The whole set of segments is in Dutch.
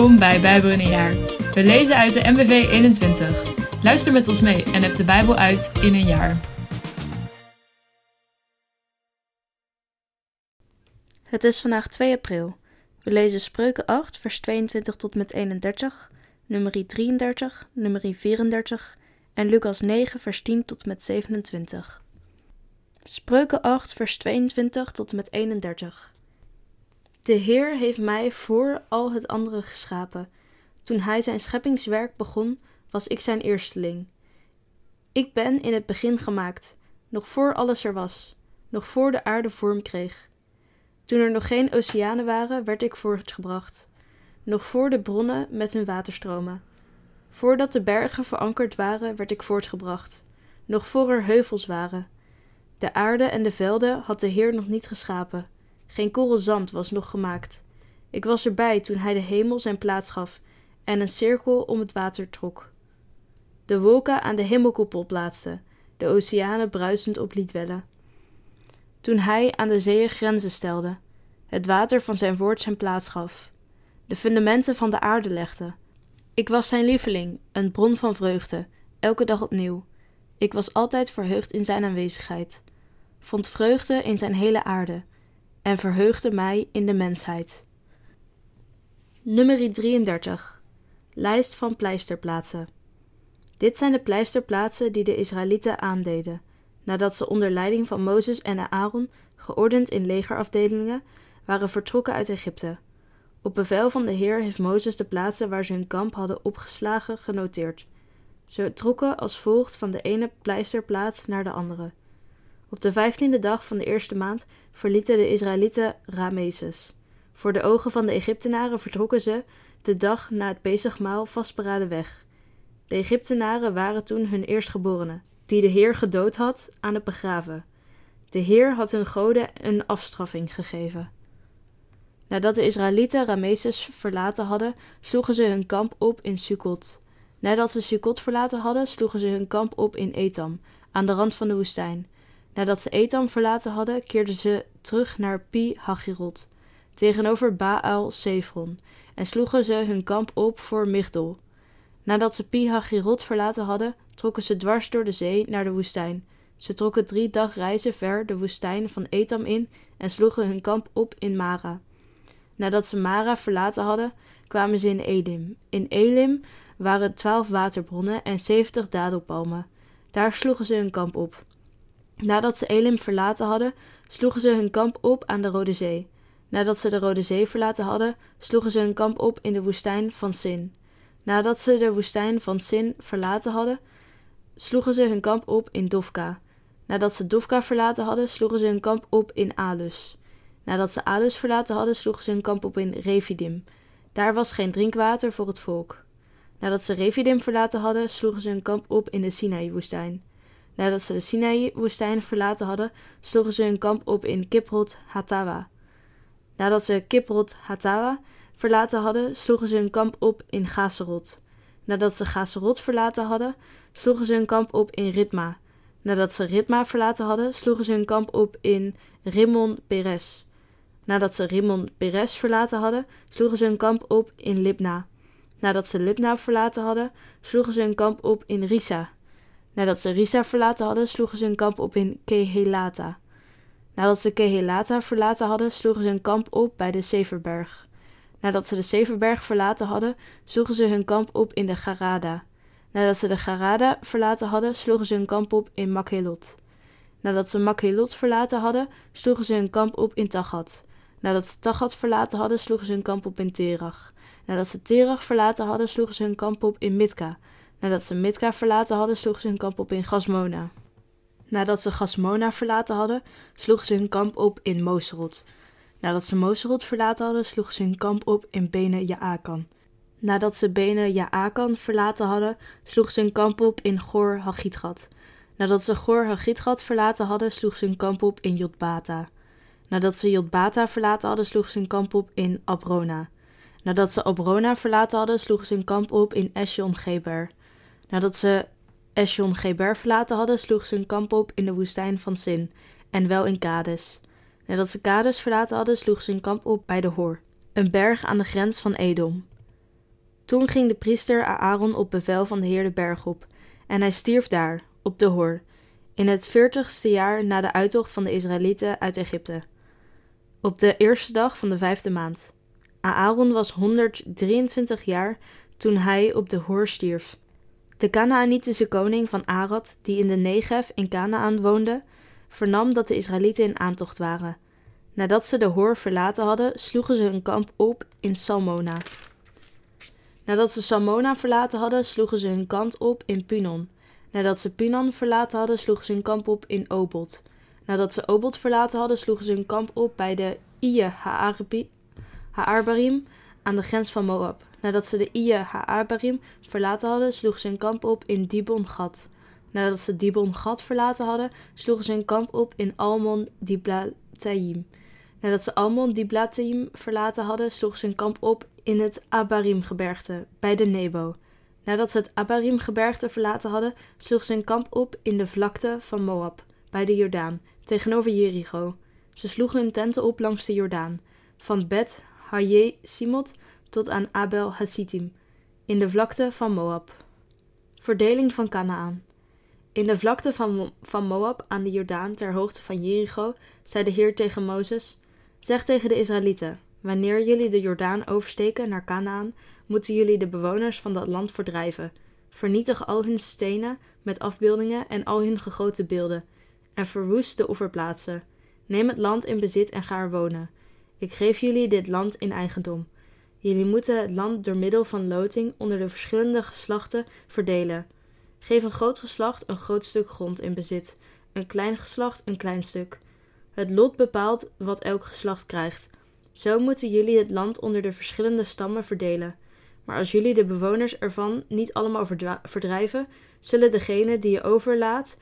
Welkom bij Bijbel in een jaar. We lezen uit de MBV 21. Luister met ons mee en heb de Bijbel uit in een jaar. Het is vandaag 2 april. We lezen Spreuken 8, vers 22 tot met 31, nummer 33, nummer 34 en Lucas 9, vers 10 tot met 27. Spreuken 8, vers 22 tot met 31. De Heer heeft mij voor al het andere geschapen. Toen hij zijn scheppingswerk begon, was ik zijn eersteling. Ik ben in het begin gemaakt, nog voor alles er was, nog voor de aarde vorm kreeg. Toen er nog geen oceanen waren, werd ik voortgebracht, nog voor de bronnen met hun waterstromen. Voordat de bergen verankerd waren, werd ik voortgebracht, nog voor er heuvels waren. De aarde en de velden had de Heer nog niet geschapen geen korrel zand was nog gemaakt. Ik was erbij toen hij de hemel zijn plaats gaf en een cirkel om het water trok. De wolken aan de hemelkoepel plaatste, de oceanen bruisend op liet wellen. Toen hij aan de zeeën grenzen stelde, het water van zijn woord zijn plaats gaf, de fundamenten van de aarde legde. Ik was zijn lieveling, een bron van vreugde, elke dag opnieuw. Ik was altijd verheugd in zijn aanwezigheid, vond vreugde in zijn hele aarde en verheugde mij in de mensheid. Nummer 33. Lijst van pleisterplaatsen. Dit zijn de pleisterplaatsen die de Israëlieten aandeden, nadat ze onder leiding van Mozes en Aaron, geordend in legerafdelingen, waren vertrokken uit Egypte. Op bevel van de Heer heeft Mozes de plaatsen waar ze hun kamp hadden opgeslagen genoteerd. Ze trokken als volgt van de ene pleisterplaats naar de andere. Op de vijftiende dag van de eerste maand verlieten de Israëlieten Rameses. Voor de ogen van de Egyptenaren vertrokken ze, de dag na het Pesachmaal, vastberaden weg. De Egyptenaren waren toen hun eerstgeborenen, die de Heer gedood had, aan het begraven. De Heer had hun goden een afstraffing gegeven. Nadat de Israëlieten Rameses verlaten hadden, sloegen ze hun kamp op in Sukkot. Nadat ze Sukkot verlaten hadden, sloegen ze hun kamp op in Etam, aan de rand van de woestijn. Nadat ze Etam verlaten hadden, keerden ze terug naar Pi Hagirot, tegenover Baal Sefron, en sloegen ze hun kamp op voor Migdol. Nadat ze Pi Hagirot verlaten hadden, trokken ze dwars door de zee naar de woestijn. Ze trokken drie dagreizen ver de woestijn van Etam in en sloegen hun kamp op in Mara. Nadat ze Mara verlaten hadden, kwamen ze in Elim. In Elim waren twaalf waterbronnen en zeventig dadelpalmen. Daar sloegen ze hun kamp op. Nadat ze Elim verlaten hadden, sloegen ze hun kamp op aan de Rode Zee. Nadat ze de Rode Zee verlaten hadden, sloegen ze hun kamp op in de woestijn van Sin. Nadat ze de woestijn van Sin verlaten hadden, sloegen ze hun kamp op in Dofka. Nadat ze Dofka verlaten hadden, sloegen ze hun kamp op in Alus. Nadat ze Alus verlaten hadden, sloegen ze hun kamp op in Refidim. Daar was geen drinkwater voor het volk. Nadat ze Refidim verlaten hadden, sloegen ze hun kamp op in de Sinai-woestijn. Nadat ze de Sinai-woestijn verlaten hadden, sloegen ze hun kamp op in Kiprot Hatawa. Nadat ze Kiprot Hatawa verlaten hadden, sloegen ze hun kamp op in Gaserot. Nadat ze Gaserot verlaten hadden, sloegen ze hun kamp op in Ritma. Nadat ze Ritma verlaten hadden, sloegen ze hun kamp op in Rimmon Peres. Nadat ze Rimmon Peres verlaten hadden, sloegen ze hun kamp op in Libna. Nadat ze Libna verlaten hadden, sloegen ze hun kamp op in Risa. Nadat ze Risa verlaten hadden, sloegen ze hun kamp op in Kehelata. Nadat ze Kehelata verlaten hadden, sloegen ze hun kamp op bij de Severberg. Nadat ze de Severberg verlaten hadden, sloegen ze hun kamp op in de Garada. Nadat ze de Garada verlaten hadden, sloegen ze hun kamp op in Makhelot. Nadat ze Makhelot verlaten hadden, sloegen ze hun kamp op in Tagat. Nadat ze Tagat verlaten hadden, sloegen ze hun kamp op in Terach. Nadat ze Terach verlaten hadden, sloegen ze hun kamp op in Mitka. Nadat ze Mitka verlaten hadden, sloegen ze hun kamp op in Gasmona. Nadat ze Gasmona verlaten hadden, sloegen ze hun kamp op in Moserot. Nadat ze Moserot verlaten hadden, sloegen ze hun kamp op in Bene Jaakan. Nadat ze Bene Jaakan verlaten hadden, sloegen ze hun kamp op in Gor Hagitgat. Nadat ze Gor Hagitgat verlaten hadden, sloegen ze hun kamp op in Jotbata. Nadat ze Jotbata verlaten hadden, sloegen ze hun kamp op in Abrona. Nadat ze Abrona verlaten hadden, sloegen ze hun kamp op in Esjon Geber. Nadat ze Esjon Geber verlaten hadden, sloegen ze hun kamp op in de woestijn van Sin, en wel in Kades. Nadat ze Kades verlaten hadden, sloegen ze hun kamp op bij de Hor, een berg aan de grens van Edom. Toen ging de priester Aaron op bevel van de Heer de berg op, en hij stierf daar, op de Hor, in het veertigste jaar na de uittocht van de Israëlieten uit Egypte, op de eerste dag van de vijfde maand. Aaron was 123 jaar toen hij op de Hor stierf. De Canaanitische koning van Arad, die in de Negev in Canaan woonde, vernam dat de Israëlieten in aantocht waren. Nadat ze de Hor verlaten hadden, sloegen ze hun kamp op in Salmona. Nadat ze Salmona verlaten hadden, sloegen ze hun kamp op in Punon. Nadat ze Punon verlaten hadden, sloegen ze hun kamp op in Obot. Nadat ze Obot verlaten hadden, sloegen ze hun kamp op bij de Ije Haarbarim aan de grens van Moab. Nadat ze de Ije Haarbarim verlaten hadden, sloegen ze hun kamp op in Dibon Gad. Nadat ze Dibon Gad verlaten hadden, sloegen ze hun kamp op in Almon Diblatayim. Nadat ze Almon Diblatayim verlaten hadden, sloegen ze hun kamp op in het Abarim-gebergte, bij de Nebo. Nadat ze het Abarim-gebergte verlaten hadden, sloegen ze hun kamp op in de vlakte van Moab, bij de Jordaan, tegenover Jericho. Ze sloegen hun tenten op langs de Jordaan, van Bet Haye Simot tot aan Abel Hasitim, in de vlakte van Moab. Verdeling van Canaan. In de vlakte van, van Moab aan de Jordaan ter hoogte van Jericho, zei de Heer tegen Mozes: Zeg tegen de Israëlieten: Wanneer jullie de Jordaan oversteken naar Canaan, moeten jullie de bewoners van dat land verdrijven. Vernietig al hun stenen met afbeeldingen en al hun gegoten beelden, en verwoest de offerplaatsen. Neem het land in bezit en ga er wonen. Ik geef jullie dit land in eigendom. Jullie moeten het land door middel van loting onder de verschillende geslachten verdelen. Geef een groot geslacht een groot stuk grond in bezit, een klein geslacht een klein stuk. Het lot bepaalt wat elk geslacht krijgt. Zo moeten jullie het land onder de verschillende stammen verdelen. Maar als jullie de bewoners ervan niet allemaal verdrijven, zullen degenen die je overlaat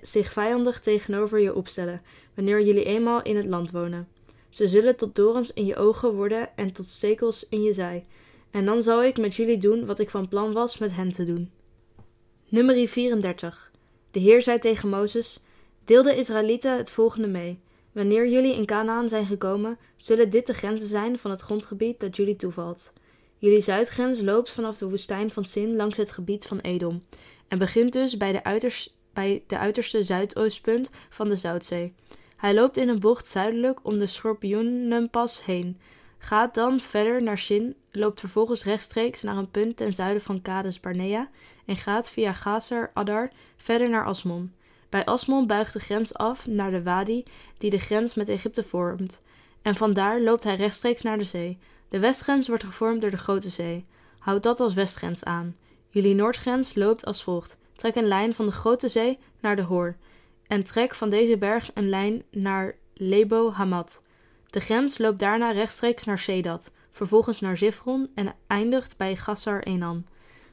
zich vijandig tegenover je opstellen, wanneer jullie eenmaal in het land wonen. Ze zullen tot dorens in je ogen worden en tot stekels in je zij. En dan zal ik met jullie doen wat ik van plan was met hen te doen. Nummer 34. De Heer zei tegen Mozes: Deel de Israëlieten het volgende mee. Wanneer jullie in Canaan zijn gekomen, zullen dit de grenzen zijn van het grondgebied dat jullie toevalt. Jullie zuidgrens loopt vanaf de woestijn van Sin langs het gebied van Edom en begint dus bij de, uiterst, bij de uiterste zuidoostpunt van de Zoutzee. Hij loopt in een bocht zuidelijk om de Schorpioenenpas heen, gaat dan verder naar Sin, loopt vervolgens rechtstreeks naar een punt ten zuiden van Kades Barnea en gaat via Gazer Adar verder naar Asmon. Bij Asmon buigt de grens af naar de wadi die de grens met Egypte vormt, en vandaar loopt hij rechtstreeks naar de zee. De westgrens wordt gevormd door de Grote Zee. Houd dat als westgrens aan. Jullie noordgrens loopt als volgt. Trek een lijn van de Grote Zee naar de Hoor en trek van deze berg een lijn naar Lebo Hamat. De grens loopt daarna rechtstreeks naar Sedat, vervolgens naar Zifron en eindigt bij Gassar Enan.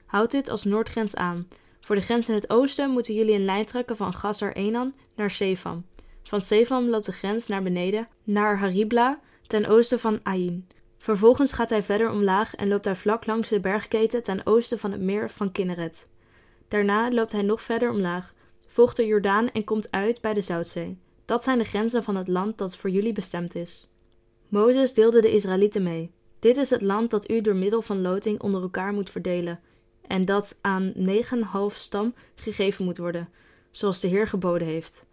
Houd dit als noordgrens aan. Voor de grens in het oosten moeten jullie een lijn trekken van Gassar Enan naar Sefam. Van Sefam loopt de grens naar beneden, naar Haribla, ten oosten van Ain. Vervolgens gaat hij verder omlaag en loopt hij vlak langs de bergketen ten oosten van het meer van Kinneret. Daarna loopt hij nog verder omlaag, volgt de Jordaan en komt uit bij de Zoutzee. Dat zijn de grenzen van het land dat voor jullie bestemd is. Mozes deelde de Israëlieten mee. Dit is het land dat u door middel van loting onder elkaar moet verdelen, en dat aan negen half stam gegeven moet worden, zoals de Heer geboden heeft.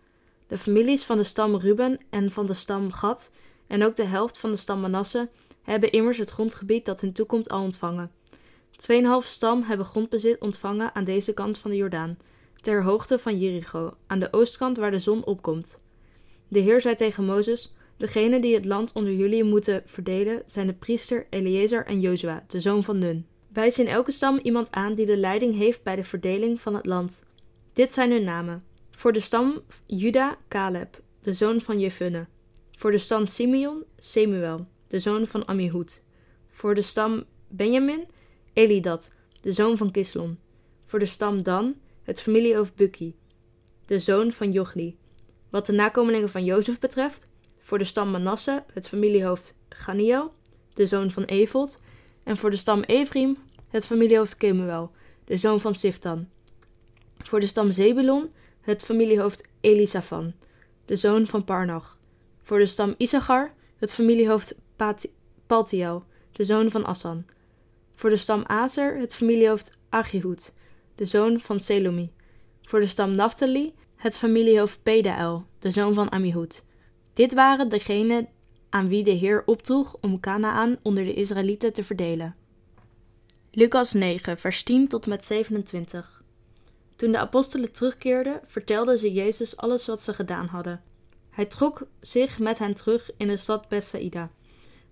De families van de stam Ruben en van de stam Gad, en ook de helft van de stam Manasse, hebben immers het grondgebied dat hun toekomt al ontvangen. Tweeënhalve stam hebben grondbezit ontvangen aan deze kant van de Jordaan, ter hoogte van Jericho, aan de oostkant waar de zon opkomt. De Heer zei tegen Mozes: Degenen die het land onder jullie moeten verdelen zijn de priester Eleazar en Jozua, de zoon van Nun. Wijs in elke stam iemand aan die de leiding heeft bij de verdeling van het land. Dit zijn hun namen. Voor de stam Juda, Caleb, de zoon van Jefunne. Voor de stam Simeon, Semuel, de zoon van Amihud. Voor de stam Benjamin, Elidad, de zoon van Kislon. Voor de stam Dan, het familiehoofd Bukki, de zoon van Jochli. Wat de nakomelingen van Jozef betreft, voor de stam Manasse het familiehoofd Ganiel, de zoon van Eveld, en voor de stam Ephraim het familiehoofd Kemuel, de zoon van Siftan. Voor de stam Zebulon het familiehoofd Elisafan, de zoon van Parnach. Voor de stam Issachar het familiehoofd Paltiel, de zoon van Assan. Voor de stam Azer het familiehoofd Achihud, de zoon van Selomi. Voor de stam Naphtali het familiehoofd Pedael, de zoon van Amihud. Dit waren degenen aan wie de Heer opdroeg om Canaan onder de Israëlieten te verdelen. Lucas 9, vers 10 tot met 27. Toen de apostelen terugkeerden, vertelden ze Jezus alles wat ze gedaan hadden. Hij trok zich met hen terug in de stad Bethsaida.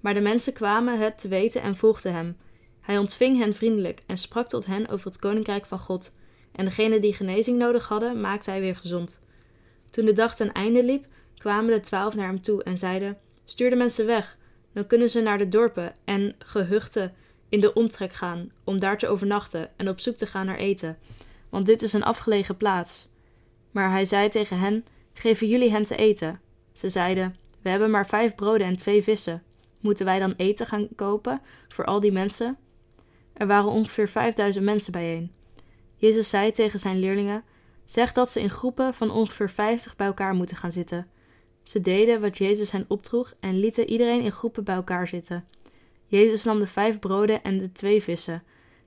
Maar de mensen kwamen het te weten en volgden hem. Hij ontving hen vriendelijk en sprak tot hen over het koninkrijk van God. En degenen die genezing nodig hadden, maakte hij weer gezond. Toen de dag ten einde liep, kwamen de twaalf naar hem toe en zeiden: Stuur de mensen weg, dan kunnen ze naar de dorpen en gehuchten in de omtrek gaan, om daar te overnachten en op zoek te gaan naar eten, want dit is een afgelegen plaats. Maar hij zei tegen hen: Geven jullie hen te eten? Ze zeiden: We hebben maar vijf broden en twee vissen. Moeten wij dan eten gaan kopen voor al die mensen? Er waren ongeveer vijfduizend mensen bijeen. Jezus zei tegen zijn leerlingen: Zeg dat ze in groepen van ongeveer vijftig bij elkaar moeten gaan zitten. Ze deden wat Jezus hen opdroeg en lieten iedereen in groepen bij elkaar zitten. Jezus nam de vijf broden en de twee vissen,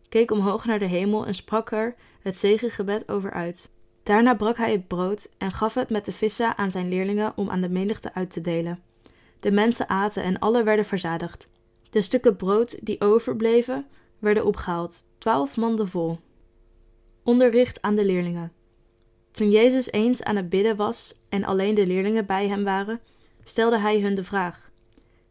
keek omhoog naar de hemel en sprak er het zegengebed over uit. Daarna brak hij het brood en gaf het met de vissen aan zijn leerlingen om aan de menigte uit te delen. De mensen aten en alle werden verzadigd. De stukken brood die overbleven werden opgehaald, twaalf manden vol. Onderricht aan de leerlingen. Toen Jezus eens aan het bidden was en alleen de leerlingen bij hem waren, stelde hij hun de vraag: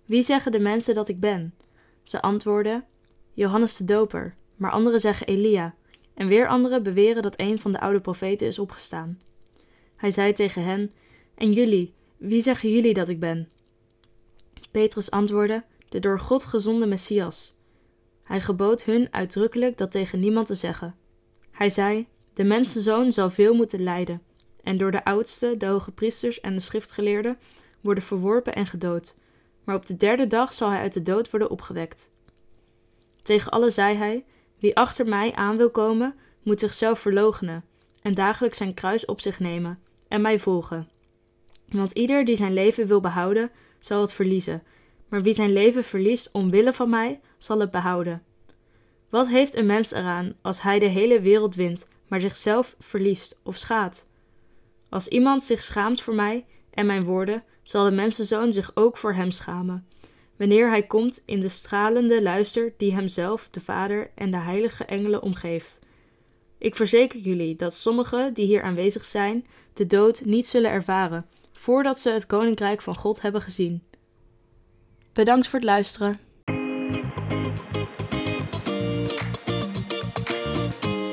Wie zeggen de mensen dat ik ben? Ze antwoordden: Johannes de Doper, maar anderen zeggen Elia, en weer anderen beweren dat een van de oude profeten is opgestaan. Hij zei tegen hen: En jullie, wie zeggen jullie dat ik ben? Petrus antwoordde: De door God gezonde Messias. Hij gebood hun uitdrukkelijk dat tegen niemand te zeggen. Hij zei: De mensenzoon zal veel moeten lijden, en door de oudsten, de hoge priesters en de schriftgeleerden worden verworpen en gedood. Maar op de derde dag zal hij uit de dood worden opgewekt. Tegen allen zei hij: Wie achter mij aan wil komen, moet zichzelf verloochenen en dagelijks zijn kruis op zich nemen en mij volgen. Want ieder die zijn leven wil behouden, zal het verliezen, maar wie zijn leven verliest omwille van mij, zal het behouden. Wat heeft een mens eraan als hij de hele wereld wint, maar zichzelf verliest of schaadt? Als iemand zich schaamt voor mij en mijn woorden, zal de mensenzoon zich ook voor hem schamen, wanneer hij komt in de stralende luister die hemzelf, de Vader en de heilige engelen omgeeft. Ik verzeker jullie dat sommigen die hier aanwezig zijn, de dood niet zullen ervaren, voordat ze het koninkrijk van God hebben gezien. Bedankt voor het luisteren.